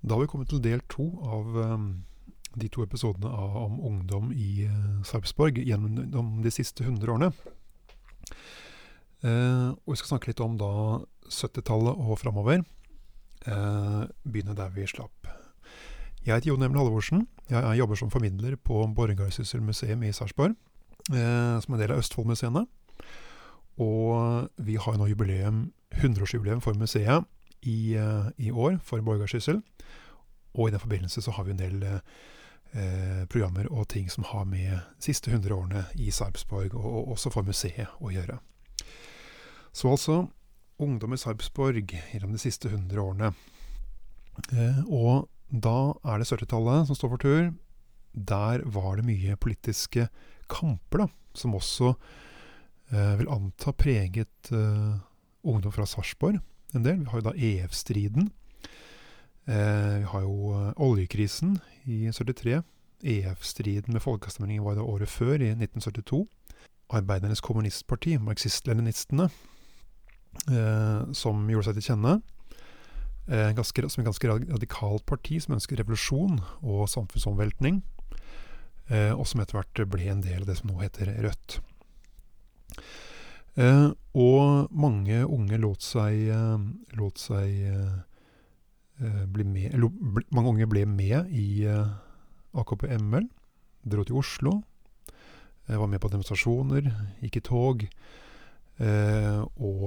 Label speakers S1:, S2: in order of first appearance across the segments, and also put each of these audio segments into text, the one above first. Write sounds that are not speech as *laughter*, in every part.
S1: Da har vi kommet til del to av um, de to episodene om ungdom i uh, Sarpsborg gjennom de siste 100 årene. Uh, og vi skal snakke litt om da 70-tallet og framover. Uh, begynne der vi slapp. Jeg heter Jon Emil Halvorsen. Jeg, jeg jobber som formidler på Borregaardsyssel museum i Sarpsborg, som er del av Østfoldmuseene. Og vi har nå jubileum, 100-årsjubileum for museet i, i år for Borgarsyssel. Og i den forbindelse så har vi en del eh, programmer og ting som har med de siste 100 årene i Sarpsborg, og, og også for museet, å gjøre. Så altså ungdom i Sarpsborg gjennom de siste 100 årene. Eh, og da er det 70-tallet som står for tur. Der var det mye politiske kamper, da, som også eh, vil anta preget eh, ungdom fra Sarpsborg en del. Vi har jo da EF-striden Eh, vi har jo eh, oljekrisen i 73. EF-striden med folkeavstemningen var det året før, i 1972. Arbeidernes kommunistparti, marxist-leninistene, eh, som gjorde seg til kjenne. Eh, ganske, som et ganske radikalt parti som ønsker revolusjon og samfunnsomveltning. Eh, og som etter hvert ble en del av det som nå heter Rødt. Eh, og mange unge lot seg, lot seg Eh, med, eller, mange unge ble med i eh, AKP-ML. Dro til Oslo. Var med på demonstrasjoner, gikk i tog. Og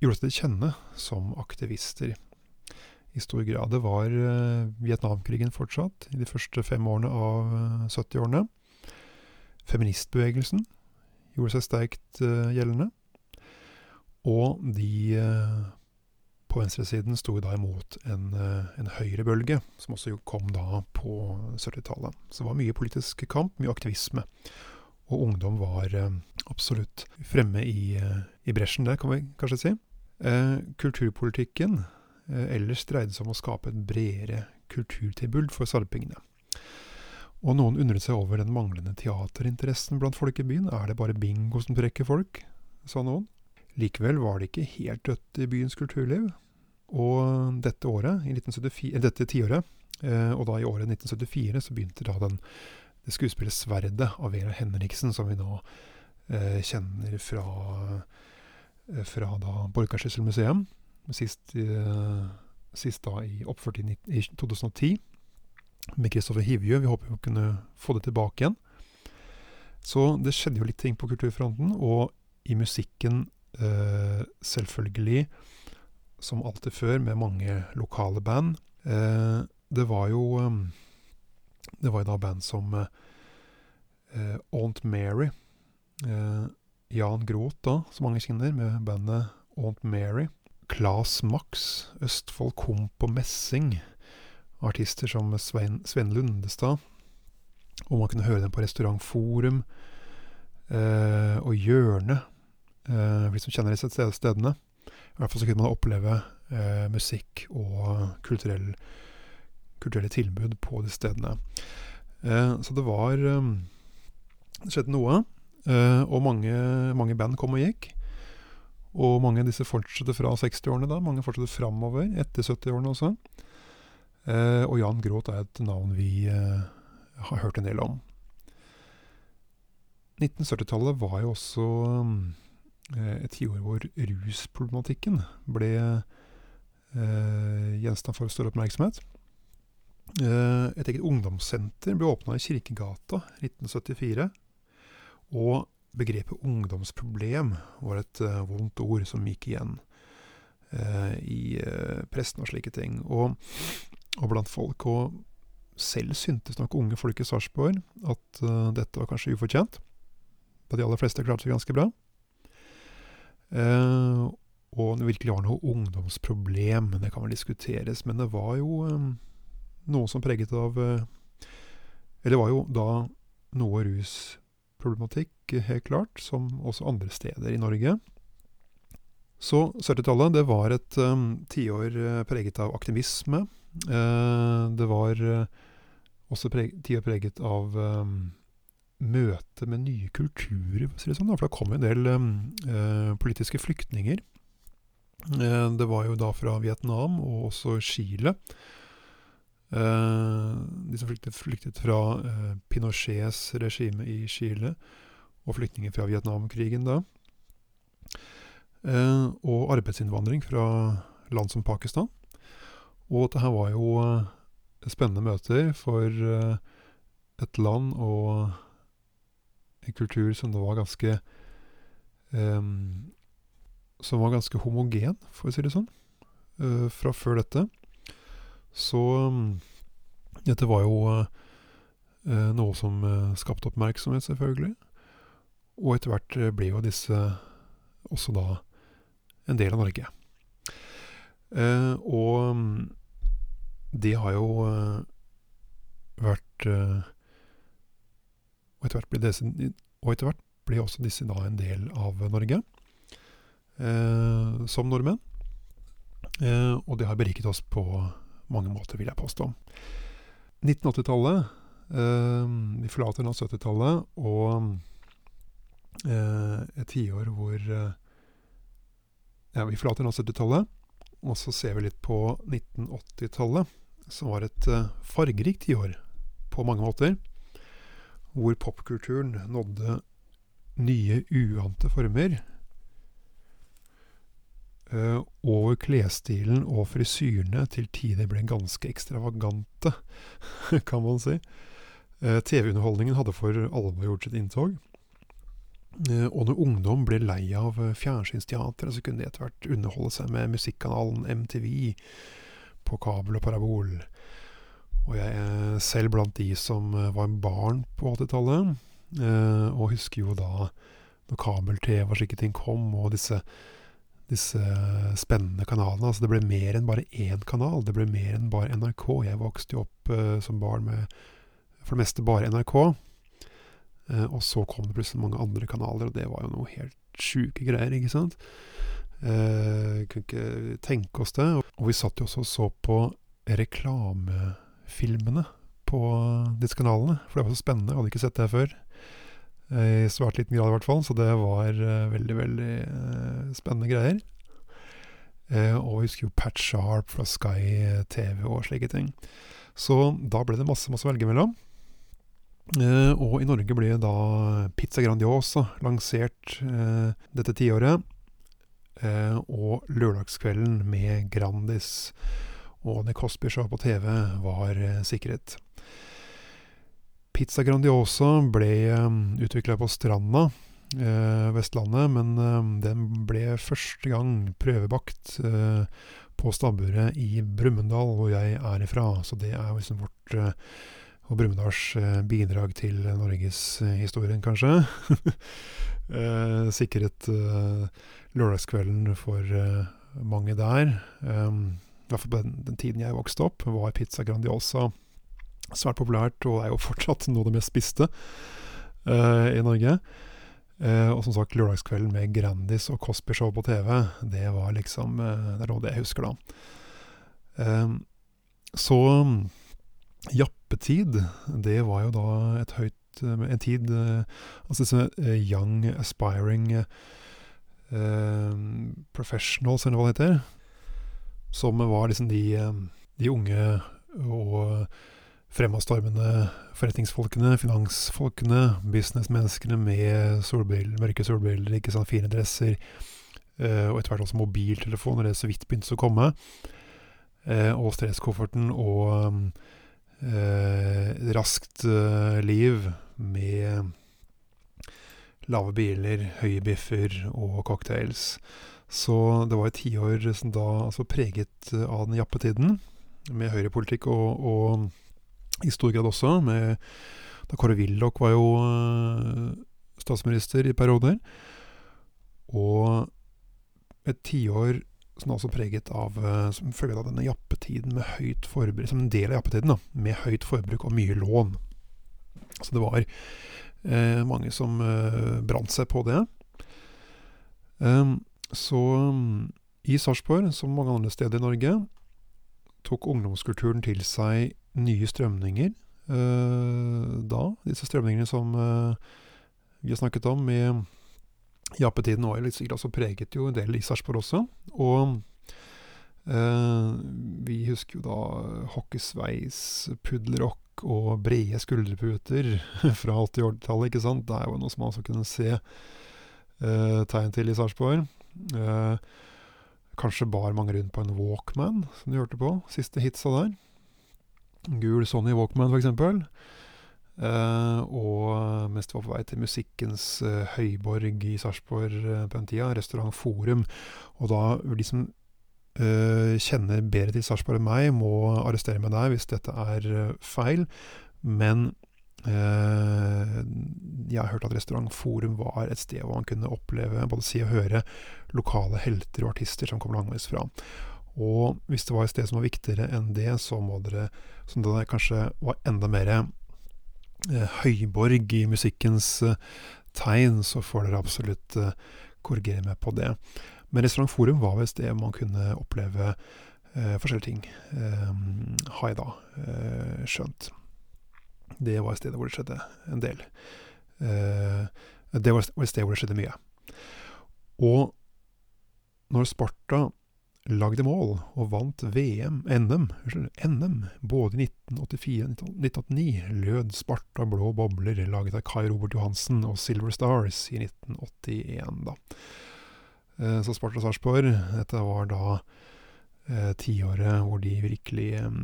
S1: gjorde seg til kjenne som aktivister i stor grad. Det var Vietnamkrigen fortsatt, i de første fem årene av 70-årene. Feministbevegelsen gjorde seg sterkt gjeldende. Og de på venstresiden sto da imot en, eh, en høyrebølge, som også kom da på 70-tallet. Så det var mye politisk kamp, mye aktivisme. Og ungdom var eh, absolutt fremme i, eh, i, bresjen der, kan vi kanskje si. Eh, kulturpolitikken eh, ellers dreide seg om å skape et bredere kulturtilbud for sarpingene. Og noen undret seg over den manglende teaterinteressen blant folk i byen. Er det bare bingo som trekker folk? sa noen. Likevel var det ikke helt dødt i byens kulturliv. Og dette året, i 1974, eh, dette tiåret, eh, og da i året 1974, så begynte da den, det skuespillet 'Sverdet' av Vera Henriksen, som vi nå eh, kjenner fra, eh, fra da Borgarsyssel museum. Sist, eh, sist, da i oppført i, i 2010 med Kristoffer Hivju. Vi håper vi kunne få det tilbake igjen. Så det skjedde jo litt ting på kulturfronten, og i musikken eh, selvfølgelig, som alltid før, med mange lokale band. Eh, det var jo um, Det var jo da band som eh, Aunt Mary. Eh, Jan Groth, da, som mange kjenner, med bandet Aunt Mary. Claes Max, Østfold Komp og Messing. Artister som Svein, Sven Lundestad. Og man kunne høre dem på Restaurant Forum eh, og Hjørnet eh, for de som kjenner disse stedene. I hvert fall så kunne man oppleve eh, musikk og kulturell, kulturelle tilbud på de stedene. Eh, så det var eh, Det skjedde noe. Eh, og mange, mange, band kom og gikk. Og mange av disse fortsatte fra 60-årene da. Mange fortsatte framover etter 70-årene også. Eh, og Jan Gråth er et navn vi har hørt en del om. 1970-tallet var jo også Eh, et tiår hvor rusproblematikken ble eh, gjenstand for større oppmerksomhet. Eh, et eget ungdomssenter ble åpna i Kirkegata 1974. Og begrepet ungdomsproblem var et uh, vondt ord som gikk igjen i pressen og slike ting. Og, og, blant folk. Og selv syntes nok unge folk i Sarpsborg at dette var kanskje ufortjent. Da de aller fleste klarte seg ganske bra. Uh, og det virkelig var noe ungdomsproblem, det kan vel diskuteres. Men det var jo um, noe som preget av uh, Eller var jo da noe rusproblematikk, helt klart, som også andre steder i Norge. Så 70-tallet, det var et um, tiår preget av aktivisme. Uh, det var også preg tida preget av um, møte med nye kulturer, for å si det sånn. For det kom en del uh, politiske flyktninger Eh, det var jo da fra Vietnam og også Chile. Eh, de som flyktet, flyktet fra eh, Pinochets regime i Chile, og flyktninger fra Vietnamkrigen da. Eh, og arbeidsinnvandring fra land som Pakistan. Og dette var jo spennende møter for et land og en kultur som da var ganske um, Som var ganske homogen, for å si det sånn, fra før dette. Så um, dette var jo noe som skapte oppmerksomhet, selvfølgelig. Og etter hvert ble jo disse også da en del av Norge. og det har jo vært og etter hvert ble, disse, og etter hvert ble også disse da en del av Norge, eh, som nordmenn. Eh, og det har beriket oss på mange måter, vil jeg påstå. 1980-tallet eh, Vi forlater nå 70-tallet og eh, et tiår hvor eh, Ja, vi forlater nå 70-tallet, og så ser vi litt på 1980-tallet, som var et eh, fargerikt tiår på mange måter hvor popkulturen nådde nye, uante former. Uh, og klesstilen og frisyrene til tider ble ganske ekstravagante, *laughs* kan man si. Uh, TV-underholdningen hadde for alvor gjort sitt inntog. Uh, og når ungdom ble lei av fjernsynsteatret, så kunne de etter hvert underholde seg med musikkanalen MTV på kabel og parabol. Og jeg er selv blant de som eh, var barn på 80-tallet, eh, og husker jo da når kabel-TV og slike ting kom, og disse, disse spennende kanalene. Altså det ble mer enn bare én kanal, det ble mer enn bare NRK. Jeg vokste jo opp som barn med for det meste bare NRK. Uh, og så kom det plutselig mange andre kanaler, og det var jo noe helt sjuke greier, ikke sant. Eh, kunne ikke tenke oss det. Og vi satt jo også og så på reklamefilmene på disse kanalene. For det var så spennende. Jeg hadde ikke sett det før. I svært liten grad, i hvert fall. Så det var uh, veldig, veldig spennende greier. Eh, og jeg husker jo Pat Sharp fra Sky TV og slike ting. Så da ble det masse, masse å velge mellom. Og i Norge ble da Pizza Grandiosa lansert dette tiåret. og Lørdagskvelden med Grandis og The Cosby Show på TV var eh, sikret. Pizza Grandiosa ble eh, utvikla på Stranda, eh, Vestlandet, men den ble første gang prøvebakt eh, på stabburet i Brumunddal, hvor jeg er ifra. Så det er liksom vårt eh, og Brumunddals eh, bidrag til norgeshistorien, kanskje. *laughs* sikret lørdagskvelden for mange der. I hvert fall på den, den, tiden jeg vokste opp, var pizza Grandiosa svært populært, og er jo *laughs* fortsatt noe av det mest spiste uh, i Norge. Uh, og som sagt, lørdagskvelden med Grandis og Cosby Show på TV, det var liksom uh, Det er noe av det jeg husker da. så jappetid, det var jo da et høyt En tid Altså disse young aspiring professionals, eller hva det heter som var liksom de, eh, de unge og fremadstormende forretningsfolkene, finansfolkene, businessmenneskene med solbriller, mørke solbriller, ikke sant, fine dresser, og etter hvert også mobiltelefoner, det så vidt begynte å komme, og stresskofferten og raskt liv med lave biler, høye biffer og cocktails. Så det var et tiår som da altså preget eh, av den jappetiden, med høyrepolitikk og, og i stor grad også med Da Kåre Willoch var jo statsminister i perioder. Og et tiår som er også preget av uh, som følge av denne jappetiden med høyt forbruk Som en del av jappetiden, da, med høyt forbruk og mye lån. Så det var eh, mange som eh, brant seg på det. Um, så um, i Sarpsborg, som mange andre steder i Norge, tok ungdomskulturen til seg nye strømninger uh, da. Disse strømningene som uh, vi har snakket om, med jappetiden var jo sikkert også preget jo en del i Sarpsborg også. Og eh, vi husker jo da hockeysveis, puddelrock og brede skulderputer *laughs* fra 80-tallet, ikke sant. Det er jo noe som man også kunne se eh, tegn til i Sarpsborg. Eh, kanskje bar mange rundt på en Walkman, som du hørte på. Siste hitsa der. Gul Sony Walkman, for eksempel. Uh, og mens det var på vei til musikkens uh, høyborg i Sarpsborg uh, på den tida, Restaurant Forum. Og da de som kjenner bedre til Sarpsborg enn meg, må arrestere meg der hvis dette er feil. Men jeg har hørt at Restaurant Forum var et sted hvor man kunne oppleve, både si og høre, lokale helter og artister som kom langveis fra. Og hvis det var et sted som var viktigere enn det, så må dere, som det kanskje var enda mer Eh, høyborg i musikkens eh, tegn, så får dere absolutt eh, korrigere meg på det. Men Restaurant Forum var et sted man kunne oppleve eh, forskjellige ting. Eh, har jeg da eh, skjønt. Det var et sted hvor det skjedde en del. det var et sted hvor det skjedde mye. Og når Sparta lagde mål og vant VM, NM, NM både i 1984 og 1989, lød Sparta blå bobler, laget av Kai Robert Johansen og Silver Stars i 1981, da. Eh, så Sparta Sarpsborg, dette var da eh, tiåret hvor de virkelig eh,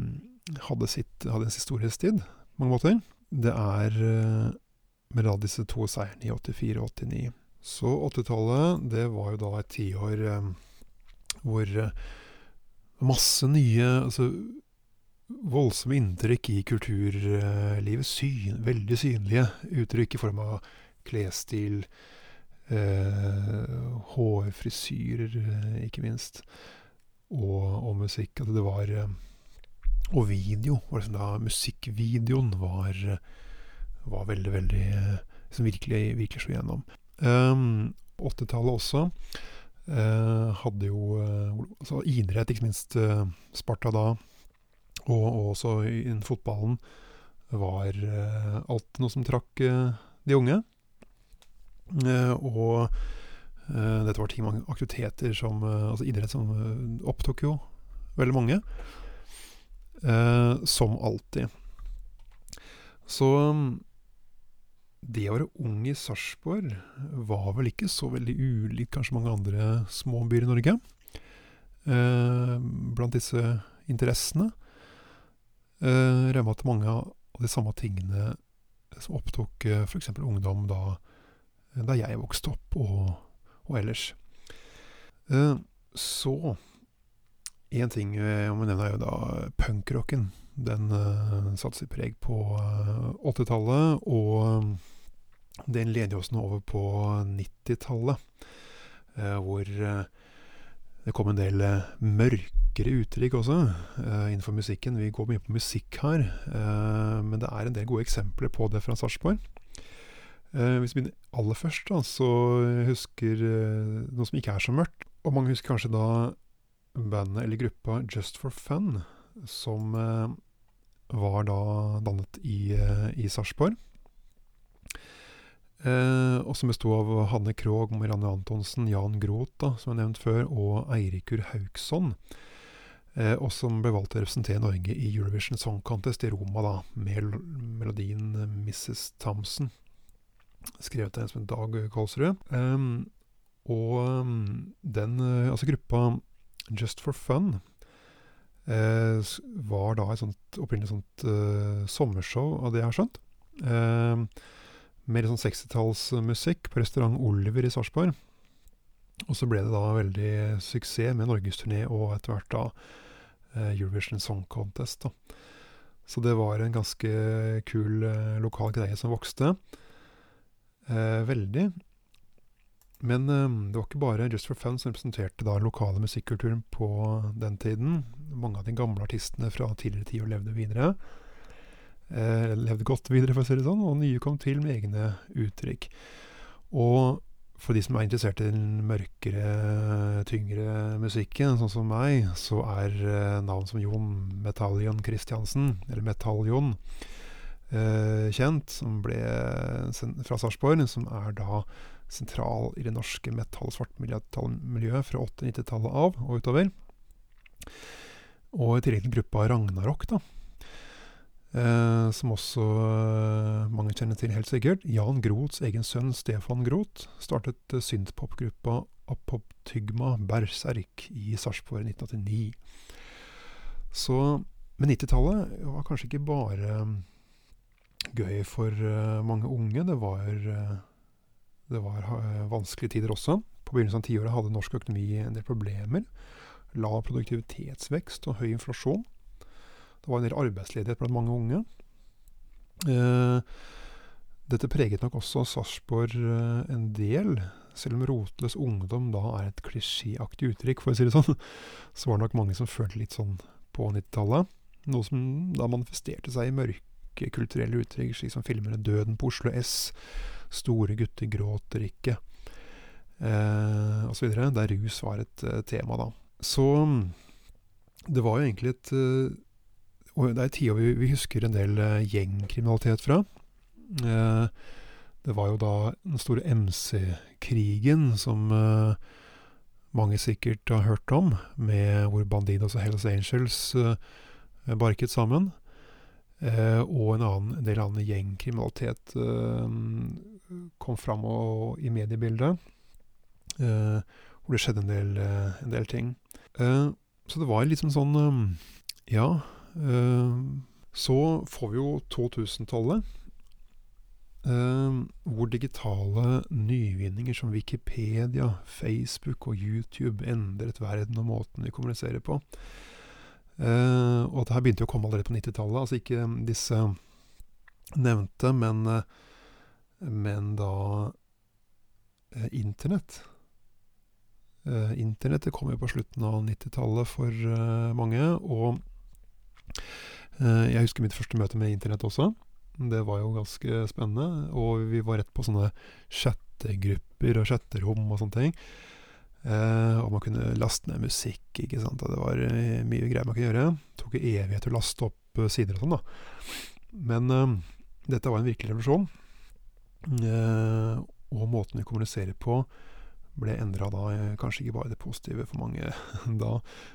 S1: hadde, sitt, hadde sin storhetstid, på mange måter. Det er eh, med da disse to seierne i 84 og 89. Så 80-tallet, det var jo da et tiår eh, hvor eh, masse nye altså, voldsomme inntrykk i kulturlivet. Syn, veldig synlige uttrykk i form av klesstil, eh, hårfrisyrer, eh, ikke minst. Og, og, musikk. At det var eh, Og video. Var liksom da musikkvideoen var, var veldig, veldig Som virkelig, virkelig slo gjennom. Um, 80-tallet også. Eh, hadde jo altså idrett, ikke minst eh, Sparta da, og, og også innen fotballen, var alltid noe som trakk de unge. og dette var ting, mange aktiviteter som Altså idrett som opptok jo veldig mange. som alltid. Så det å være ung i Sarpsborg var vel ikke så veldig ulikt kanskje mange andre små byer i Norge. Eh, blant disse interessene eh, regner med mange av de samme tingene som opptok eh, f.eks. ungdom da, da, jeg vokste opp, og, og ellers. Eh, så én ting jeg må nevne, er jo da punkrocken. Den uh, satte sitt preg på uh, 80-tallet, og den leder oss nå over på 90-tallet, uh, hvor eh, det kom en del eh, mørkere uttrykk også eh, innenfor musikken. Vi går mye på musikk her, eh, men det er en del gode eksempler på det fra Sarpsborg. Eh, hvis vi begynner aller først, da, så husker noe som ikke er så mørkt. Og mange husker kanskje da bandet eller gruppa Just for Fun, som var da dannet i, i Sarpsborg. Eh, og som besto av Hanne Krogh, Marianne Antonsen, Jan Groth, da, som jeg nevnt før, og Eirikur Haugsson. Eh, og som ble valgt til å representere Norge i Eurovision Song Contest i Roma, da, med melodien 'Mrs. Thompson'. Skrevet av en som het Dag Kolsrud. Eh, og um, den, altså gruppa Just for Fun var da et sånt opprinnelig sånt uh, sommershow, av det jeg har skjønt. med mer sånn 60-tallsmusikk på restaurant Oliver i Sarpsborg. Og så ble det da veldig suksess med norgesturné og etter hvert da eh, Eurovision Song Contest. da. Så det var en ganske kul eh, lokal greie som vokste. Eh, veldig. Men eh, det var ikke bare Just for Fun som representerte da lokale musikkulturen på den tiden. Mange av de gamle artistene fra tidligere tiår levde videre eh, levde godt videre, for å si det sånn, og nye kom til med egne uttrykk. Og for de som er interessert i den mørkere, tyngre musikken, sånn som meg, så er eh, navn som Jon Metallion Christiansen, eller Metallion, eh, kjent, som ble fra Sarpsborg, som er da sentral i det norske metall- og svartmetallmiljøet fra 80-90-tallet av og utover. Og i tillegg til gruppa Ragnarok, da. Eh, som også eh, mange kjenner til, helt sikkert. Jan Groths egen sønn Stefan Groth startet eh, synthpopgruppa Apoptygma Berserk i Sarpsborg 1989. Så Men 90-tallet var kanskje ikke bare mm, gøy for uh, mange unge. Det var, uh, det var uh, vanskelige tider også. På begynnelsen av tiåret hadde norsk økonomi en del problemer. Lav produktivitetsvekst og høy inflasjon. Det var en del arbeidsledighet blant mange unge. dette preget nok også Sarpsborg en del. Selv om rotløs ungdom da er et klisjéaktig uttrykk, for å si det sånn, *laughs* så var det nok mange som følte litt sånn på 90-tallet. Noe som da manifesterte seg i mørke kulturelle uttrykk, slik som filmene 'Døden på Oslo S', 'Store gutter gråter ikke', eh, osv., der rus var et uh, tema, da. Så det var jo egentlig et uh, Og det er tider vi, vi husker en del uh, gjengkriminalitet fra. Uh, det var jo da den store MC-krigen som mange sikkert har hørt om, med hvor Bandidos og Hells Angels barket sammen. Eh, og en, annen, del annen gjengkriminalitet eh, kom fram og, i mediebildet. hvor det skjedde en del, en del ting. så det var liksom sånn Ja. så får vi jo 2000-tallet. Uh, hvor digitale nyvinninger som Wikipedia, Facebook og YouTube endret verden og måten vi kommuniserer på. Uh, og det her begynte jo å komme allerede på 90-tallet. Altså ikke disse nevnte, men, uh, men da Internett. Internett. Internettet kom jo på slutten av 90-tallet for mange, og jeg husker mitt første møte med Internett også. Det var jo ganske spennende, og vi var rett på sånne chattegrupper og chatterom og sånne ting. Uh, og man kunne laste ned musikk, ikke sant. Det var uh, mye greier man kunne gjøre. Det tok evighet å laste opp uh, sider og sånn, da. Men dette var en virkelig revolusjon. og måten vi kommuniserer på ble endra da, kanskje ikke bare det positive for mange *laughs* da,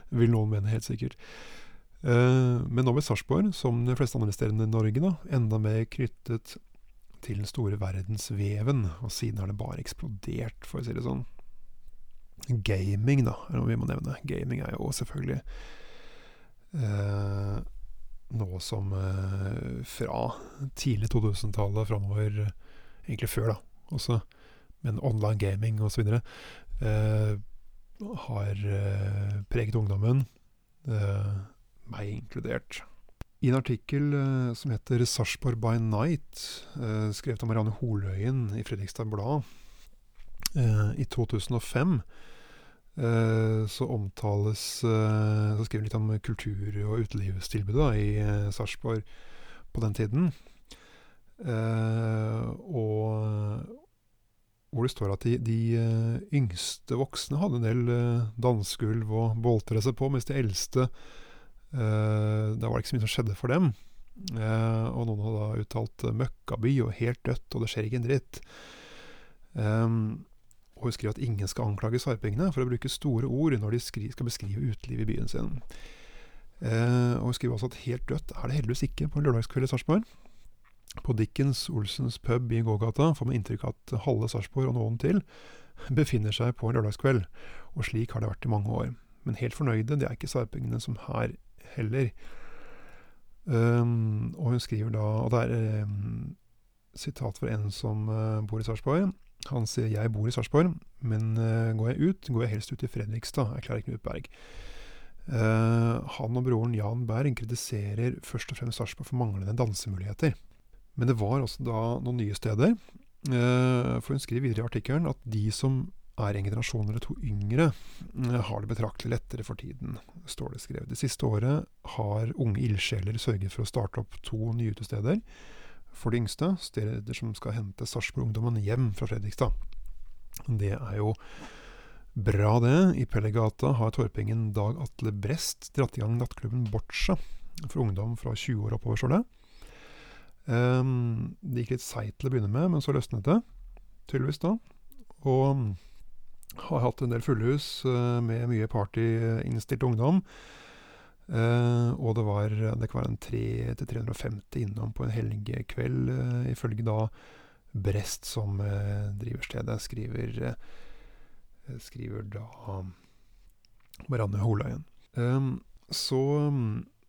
S1: vil noen mene helt sikkert. men nå ble Sarpsborg, som de fleste andre steder i Norge, da, enda mer knyttet til den store verdensveven. Og siden har det bare eksplodert, for å si det sånn. Gaming, da, er noe vi må nevne. Gaming er jo selvfølgelig eh, noe som eh, fra tidlig 2000-tallet framover, egentlig før, da, også, men online gaming osv., eh, har eh, preget ungdommen, eh, meg inkludert. I en artikkel eh, som heter 'Sarpsborg by Night', eh, skrevet av Marianne Holøyen i Fredrikstad Blad i 2005, Eh, så omtales eh, Så skriver vi litt om kultur- og utelivstilbudet i eh, Sarpsborg på den tiden. og hvor det står at de, de yngste voksne hadde en del dansegulv og boltre seg på, mens de eldste Da var det ikke så mye som skjedde for dem. og noen hadde da uttalt 'møkkaby' og 'helt dødt', og det skjer ikke en dritt. Um, og hun skriver at ingen skal anklage sarpingene for å bruke store ord når de skal beskrive utelivet i byen sin. Eh, og hun skriver også at helt dødt er det heldigvis ikke på en lørdagskveld i Sarpsborg. På Dickens Olsens pub i gågata får man inntrykk av at halve Sarpsborg og noen til befinner seg på en lørdagskveld, og slik har det vært i mange år. Men helt fornøyde, det er ikke sarpingene som her heller. Um, og hun skriver da, og det er um, sitat fra en som uh, bor i Sarpsborg. Han sier 'jeg bor i Sarpsborg, men uh, går jeg ut, går jeg helst ut i Fredrikstad', erklærer Knut Berg. Uh, han og broren Jan Berg kritiserer først og fremst Sarpsborg for manglende dansemuligheter. Men det var også da noen nye steder. Uh, for hun skriver videre i artikkelen at de som er en generasjon eller to yngre, har det betraktelig lettere for tiden, står det skrevet. Det siste året har unge ildsjeler sørget for å starte opp to nye utesteder for de yngste, steder som skal hente Sarpsborg-ungdommen hjem fra Fredrikstad. Det er jo bra, det. I Pellegata har torpingen Dag Atle Brest dratt i gang nattklubben Boccia for ungdom fra 20 år oppover, står det. Um, det gikk litt seigt til å begynne med, men så løsnet det, tydeligvis da. Og mm, har hatt en del fullhus uh, med mye partyinnstilt ungdom. Uh, og det var, det kan være en 300-350 innom på en helgekveld, uh, ifølge da Brest, som uh, driver stedet, skriver, skriver da Marianne Holøyen. Så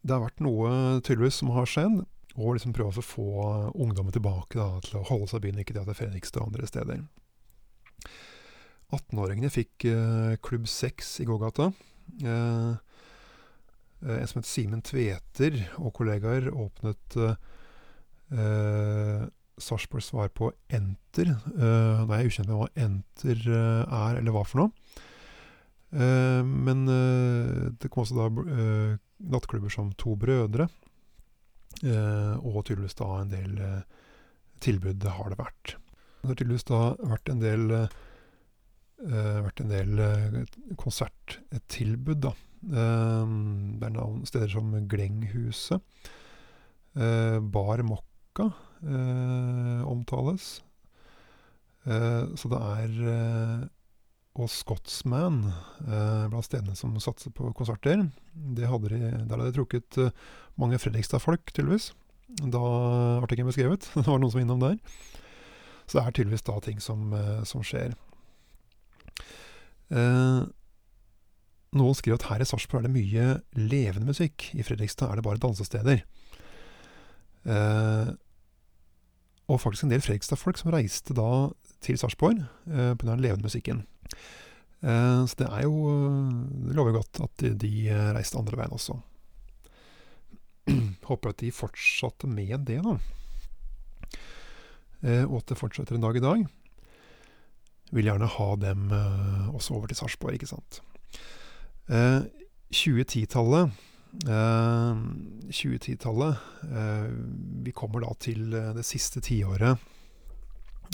S1: det har vært noe tydeligvis som har skjedd, og liksom prøve å få ungdommen tilbake da, til å holde seg i byen, ikke til at det er Fredrikstad og andre steder. 18-åringene fikk Klubb 6 i gågata. Eh, en som het Simen Tveter og kollegaer åpnet eh, Sarpsborg svar på Enter. Eh, da er jeg ukjent med hva Enter eh, er, eller hva for noe. Eh, men eh, det kom også da eh, nattklubber som To Brødre, og tydeligvis da en del tilbud har det vært. Det har tydeligvis da vært en del, vært en del konserttilbud, da. Ehm, det er navn, steder som Glenghuset. Eh, Bar Mokka eh, omtales. Eh, så det er og Scotsman blant stedene som satser på konserter. Det hadde de, der hadde de trukket mange Fredrikstad-folk, tydeligvis. Da artikkelen ble skrevet. *laughs* Det var noen som var innom der. Så det er tydeligvis da ting som, som skjer. Eh, noen skriver at her i Sarpsborg er det mye levende musikk. I Fredrikstad er det bare dansesteder. Eh, og faktisk en del Fredrikstad-folk som reiste da til Sarpsborg eh, pga. den levende musikken. Eh, så det er jo Det lover godt at de, de reiste andre veien også. *clears throat* Håper at de fortsatte med det, da. Eh, og at det fortsetter en dag i dag. Vil gjerne ha dem eh, også over til Sarpsborg, ikke sant. 2010-tallet eh, 2010-tallet eh, Vi kommer da til det siste tiåret.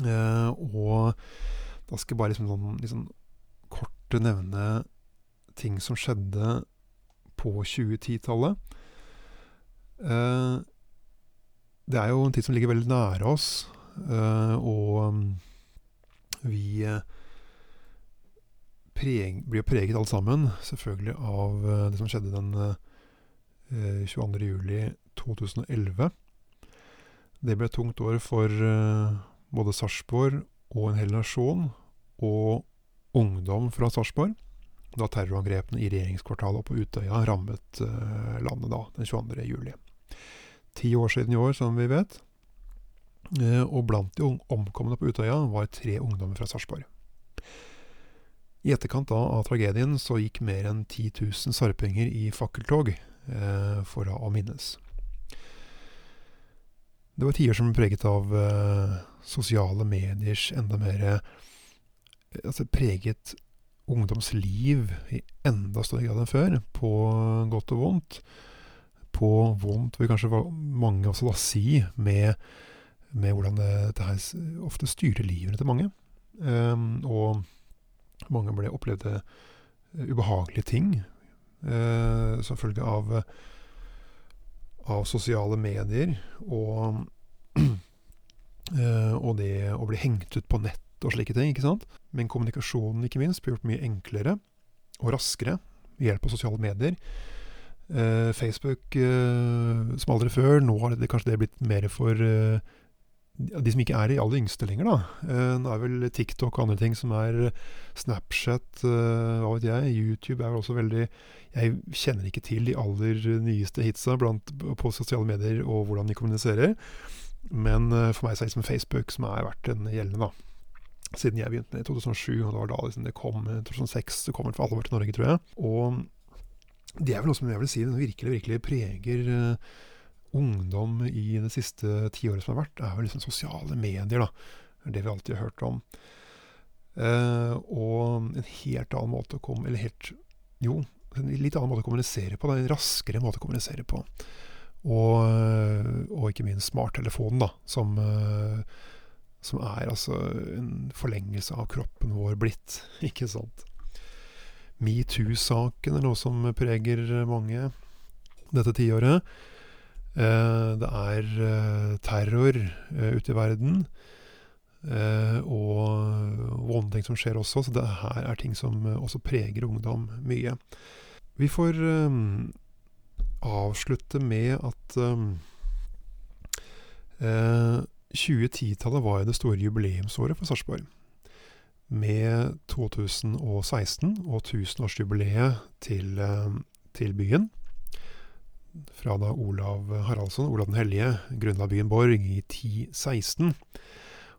S1: og da skal jeg bare liksom, sånn, liksom kort nevne ting som skjedde på 2010-tallet. det er jo en tid som ligger veldig nære oss, og mm, vi preg, blir preget alle sammen, selvfølgelig, av uh, det som skjedde den eh, 22.07.2011. Det ble et tungt år for både Sarpsborg og en hel nasjon, og ungdom fra Sarpsborg, da terrorangrepene i regjeringskvartalet og på Utøya rammet landet da, den 22.07. Ti år siden i år, som vi vet. Og blant de omkomne på Utøya var tre ungdommer fra Sarpsborg. I etterkant av tragedien så gikk mer enn 10 000 sarpinger i fakkeltog eh, for å minnes. Det var tider som ble preget av eh, sosiale mediers enda mer eh, Altså preget ungdomsliv i enda større grad enn før, på godt og vondt. På vondt vil kanskje mange også da si, med, med hvordan det, det her ofte styrer livene til mange. Um, og mange ble opplevde eh, ubehagelige ting eh, som følge av, av sosiale medier. Og, *clears throat* eh, og det å bli hengt ut på nett og slike ting. ikke sant? Men kommunikasjonen ikke minst ble gjort mye enklere og raskere ved hjelp av sosiale medier. Eh, Facebook eh, som aldri før. Nå har det kanskje det blitt mer for eh, de som ikke er de aller yngste lenger, da. Det nå er vel TikTok og andre ting som er Snapchat, uh, hva vet jeg. YouTube er vel også veldig Jeg kjenner ikke til de aller nyeste hitsa blant, på sosiale medier og hvordan de kommuniserer. Men for meg så er det liksom Facebook som har vært den gjeldende, da. Siden jeg begynte i 2007, og det var da liksom det kom. 2006 det kom for alvor til Norge, tror jeg. Og det er vel noe som jeg vil si virkelig, virkelig preger ungdom i det siste tiåret som har vært, er jo liksom sosiale medier, da. Det vi alltid har hørt om. Eh, og en helt annen måte å komme Eller helt Jo, en litt annen måte å kommunisere på. Da, en raskere måte å kommunisere på. Og, og ikke minst smarttelefonen, da, som, eh, som er altså en forlengelse av kroppen vår blitt, *laughs* ikke sant. Metoo-saken er noe som preger mange dette tiåret. Eh, det er eh, terror eh, ute i verden. og vonde ting som skjer også, så det her er ting som også preger ungdom mye. Vi får avslutte med at 2010-tallet var jo det store jubileumsåret for Sarpsborg. Med 2016 og tusenårsjubileet til, til byen fra da Olav Haraldsson, Olav den hellige, grunnla byen Borg i 1016.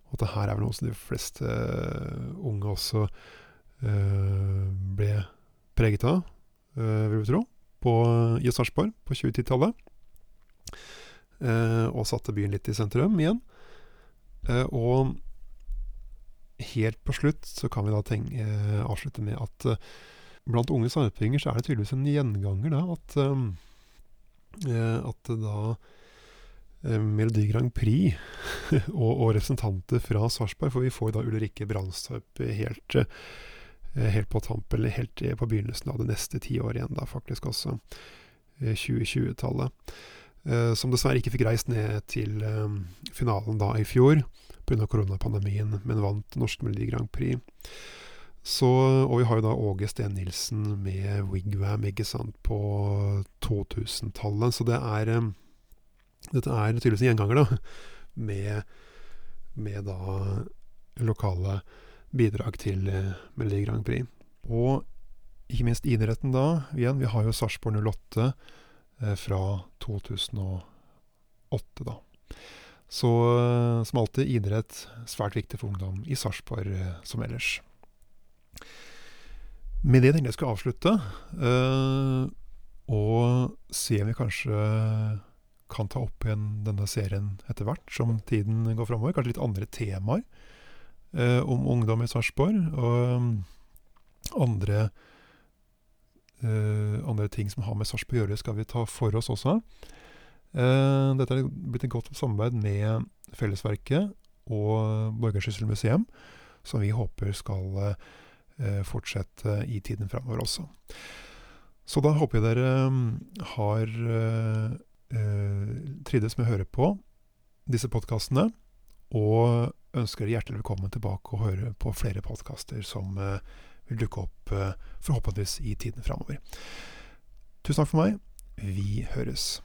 S1: Og det her er vel noe som de fleste uh, unge også uh, ble preget av, uh, vil vi tro, på, i på 2010-tallet. og satte byen litt i sentrum igjen. og helt på slutt så kan vi da tenke, avslutte med at blant unge sarpinger så er det tydeligvis en gjenganger da at Eh, at da eh, Melodi Grand Prix *laughs* og, og, representanter fra Sarpsborg, for vi får da Ulrikke Brandstorp helt, eh, helt på tampen, eller helt på begynnelsen av det neste tiåret igjen, da faktisk også. 2020-tallet. Som dessverre ikke fikk reist ned til finalen da i fjor pga. koronapandemien, men vant Norsk Melodi Grand Prix. Så, og vi har jo da Åge Steen Nilsen med Wigwam ikke sant, på 2000-tallet. Så det er Dette er tydeligvis en gjenganger, da. Med, med da lokale bidrag til uh, Melodi Grand Prix. Og ikke minst idretten da. Igjen, vi har jo Sarpsborg 08 uh, fra 2008, da. Så uh, som alltid, idrett svært viktig for ungdom i Sarpsborg som ellers. Med det tenkte jeg skulle avslutte, uh, og se om vi kanskje kan ta opp igjen denne serien etter hvert som tiden går framover. Kanskje litt andre temaer uh, om ungdom i Sarpsborg, og um, andre, uh, andre ting som har med Sarpsborg å gjøre, skal vi ta for oss også. dette er blitt et godt samarbeid med Fellesverket og Borgerskysselmuseum, som vi håper skal uh, Eh, fortsette i tiden framover også. Så da håper jeg dere mm, har eh, trivdes med å høre på disse podkastene, og ønsker dere hjertelig velkommen tilbake og høre på flere podkaster som eh, vil dukke opp forhåpentligvis i tiden framover. Tusen takk for meg. Vi høres.